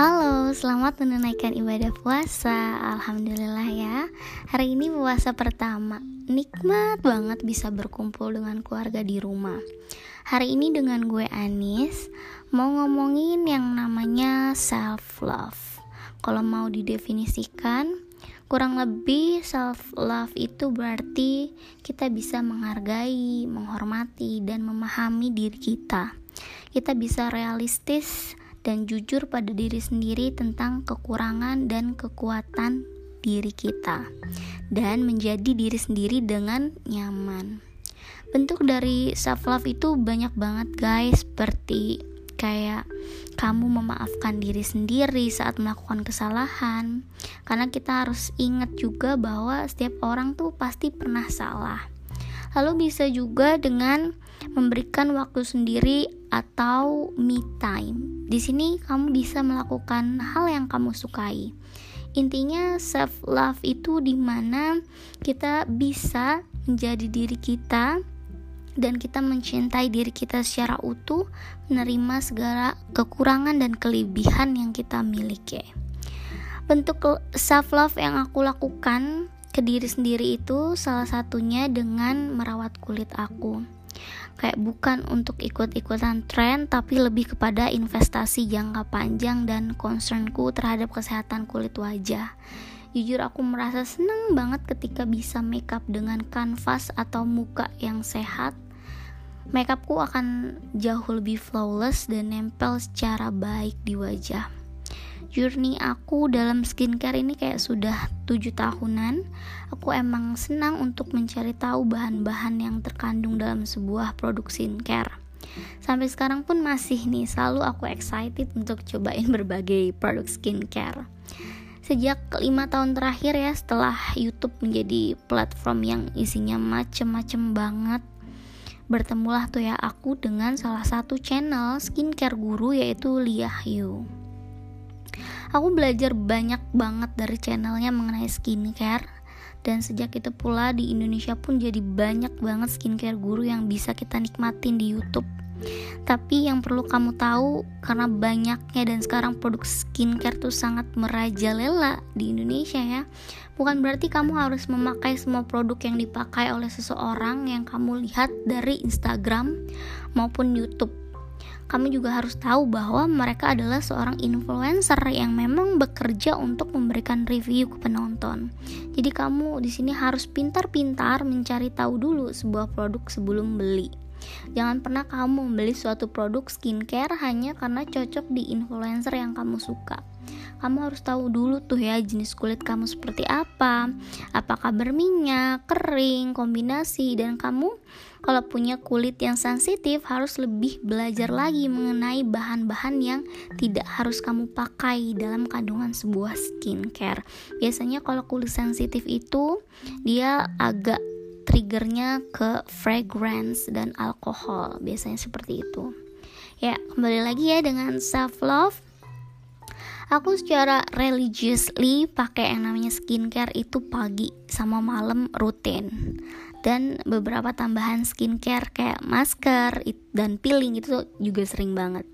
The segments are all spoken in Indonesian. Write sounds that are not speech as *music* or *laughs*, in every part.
Halo, selamat menunaikan ibadah puasa. Alhamdulillah ya. Hari ini puasa pertama. Nikmat banget bisa berkumpul dengan keluarga di rumah. Hari ini dengan gue Anis mau ngomongin yang namanya self love. Kalau mau didefinisikan, kurang lebih self love itu berarti kita bisa menghargai, menghormati dan memahami diri kita. Kita bisa realistis dan jujur pada diri sendiri tentang kekurangan dan kekuatan diri kita, dan menjadi diri sendiri dengan nyaman. Bentuk dari self love itu banyak banget, guys, seperti kayak kamu memaafkan diri sendiri saat melakukan kesalahan, karena kita harus ingat juga bahwa setiap orang tuh pasti pernah salah. Lalu bisa juga dengan memberikan waktu sendiri atau me time. Di sini kamu bisa melakukan hal yang kamu sukai. Intinya self love itu di mana kita bisa menjadi diri kita dan kita mencintai diri kita secara utuh, menerima segala kekurangan dan kelebihan yang kita miliki. Bentuk self love yang aku lakukan ke diri sendiri itu salah satunya dengan merawat kulit aku kayak bukan untuk ikut-ikutan tren tapi lebih kepada investasi jangka panjang dan concernku terhadap kesehatan kulit wajah. Jujur aku merasa seneng banget ketika bisa makeup dengan kanvas atau muka yang sehat. Makeupku akan jauh lebih flawless dan nempel secara baik di wajah journey aku dalam skincare ini kayak sudah 7 tahunan aku emang senang untuk mencari tahu bahan-bahan yang terkandung dalam sebuah produk skincare. Sampai sekarang pun masih nih selalu aku excited untuk cobain *laughs* berbagai produk skincare. Sejak lima tahun terakhir ya setelah YouTube menjadi platform yang isinya macem-macem banget bertemulah tuh ya aku dengan salah satu channel skincare guru yaitu Lia Hyu Aku belajar banyak banget dari channelnya mengenai skincare dan sejak itu pula di Indonesia pun jadi banyak banget skincare guru yang bisa kita nikmatin di YouTube. Tapi yang perlu kamu tahu karena banyaknya dan sekarang produk skincare tuh sangat merajalela di Indonesia ya. Bukan berarti kamu harus memakai semua produk yang dipakai oleh seseorang yang kamu lihat dari Instagram maupun YouTube kamu juga harus tahu bahwa mereka adalah seorang influencer yang memang bekerja untuk memberikan review ke penonton. Jadi kamu di sini harus pintar-pintar mencari tahu dulu sebuah produk sebelum beli. Jangan pernah kamu membeli suatu produk skincare hanya karena cocok di influencer yang kamu suka. Kamu harus tahu dulu tuh ya jenis kulit kamu seperti apa. Apakah berminyak, kering, kombinasi dan kamu kalau punya kulit yang sensitif harus lebih belajar lagi mengenai bahan-bahan yang tidak harus kamu pakai dalam kandungan sebuah skincare. Biasanya kalau kulit sensitif itu dia agak triggernya ke fragrance dan alkohol. Biasanya seperti itu. Ya kembali lagi ya dengan self love aku secara religiously pakai yang namanya skincare itu pagi sama malam rutin. Dan beberapa tambahan skincare kayak masker dan peeling itu juga sering banget.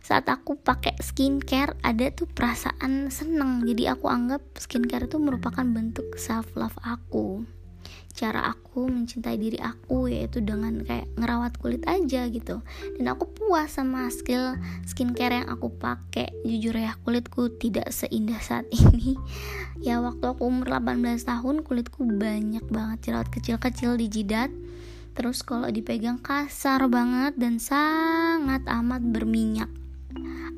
Saat aku pakai skincare ada tuh perasaan seneng. Jadi aku anggap skincare itu merupakan bentuk self love aku cara aku mencintai diri aku yaitu dengan kayak ngerawat kulit aja gitu. Dan aku puas sama skill skincare yang aku pakai. Jujur ya kulitku tidak seindah saat *laughs* ini. Ya waktu aku umur 18 tahun kulitku banyak banget jerawat kecil-kecil di jidat. Terus kalau dipegang kasar banget dan sangat amat berminyak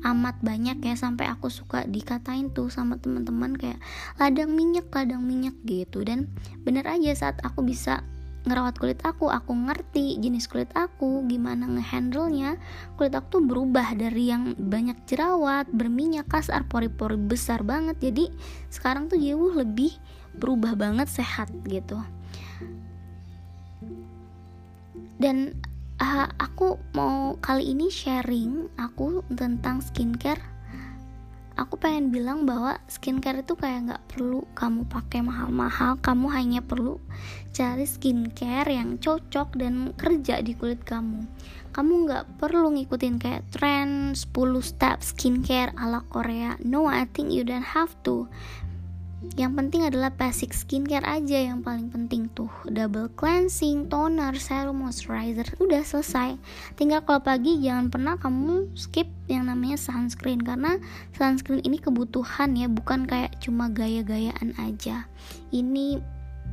amat banyak ya sampai aku suka dikatain tuh sama teman-teman kayak ladang minyak ladang minyak gitu dan bener aja saat aku bisa ngerawat kulit aku, aku ngerti jenis kulit aku, gimana ngehandle-nya. Kulit aku tuh berubah dari yang banyak jerawat, berminyak, kasar, pori-pori besar banget. Jadi sekarang tuh jauh lebih berubah banget sehat gitu. Dan uh, aku mau kali ini sharing aku tentang skincare. Aku pengen bilang bahwa skincare itu kayak nggak perlu kamu pakai mahal-mahal kamu hanya perlu cari skincare yang cocok dan kerja di kulit kamu. Kamu nggak perlu ngikutin kayak tren 10 step skincare ala Korea. No I think you don't have to yang penting adalah basic skincare aja yang paling penting tuh. Double cleansing, toner, serum, moisturizer udah selesai. Tinggal kalau pagi jangan pernah kamu skip yang namanya sunscreen karena sunscreen ini kebutuhan ya bukan kayak cuma gaya-gayaan aja. Ini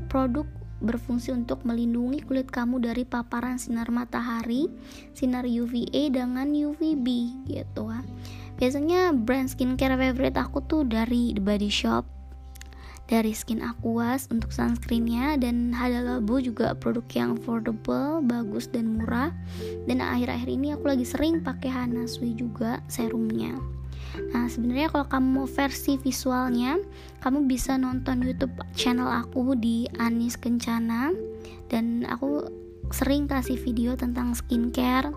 produk berfungsi untuk melindungi kulit kamu dari paparan sinar matahari, sinar UVA dengan UVB gitu kan. Biasanya brand skincare favorite aku tuh dari The Body Shop, dari Skin Aquas untuk sunscreennya dan Hada Labo juga produk yang affordable, bagus dan murah. Dan akhir-akhir ini aku lagi sering pakai Hana Sui juga serumnya. Nah, sebenarnya kalau kamu mau versi visualnya, kamu bisa nonton YouTube channel aku di Anis Kencana dan aku sering kasih video tentang skincare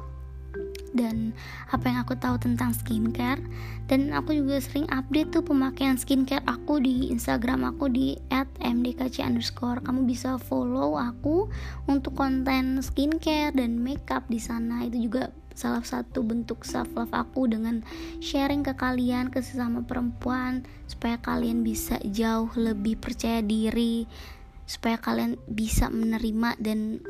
dan apa yang aku tahu tentang skincare. Dan aku juga sering update tuh pemakaian skincare aku di Instagram aku di @mdkc underscore. Kamu bisa follow aku untuk konten skincare dan makeup di sana. Itu juga salah satu bentuk self love aku dengan sharing ke kalian ke sesama perempuan supaya kalian bisa jauh lebih percaya diri supaya kalian bisa menerima dan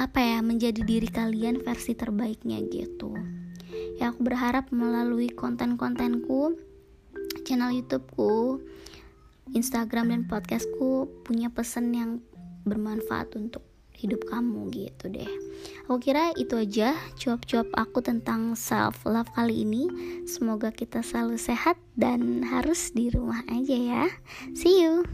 apa ya menjadi diri kalian versi terbaiknya gitu. Ya aku berharap melalui konten-kontenku channel YouTubeku Instagram dan podcastku punya pesan yang bermanfaat untuk hidup kamu gitu deh. Aku kira itu aja cuap-cuap aku tentang self love kali ini. Semoga kita selalu sehat dan harus di rumah aja ya. See you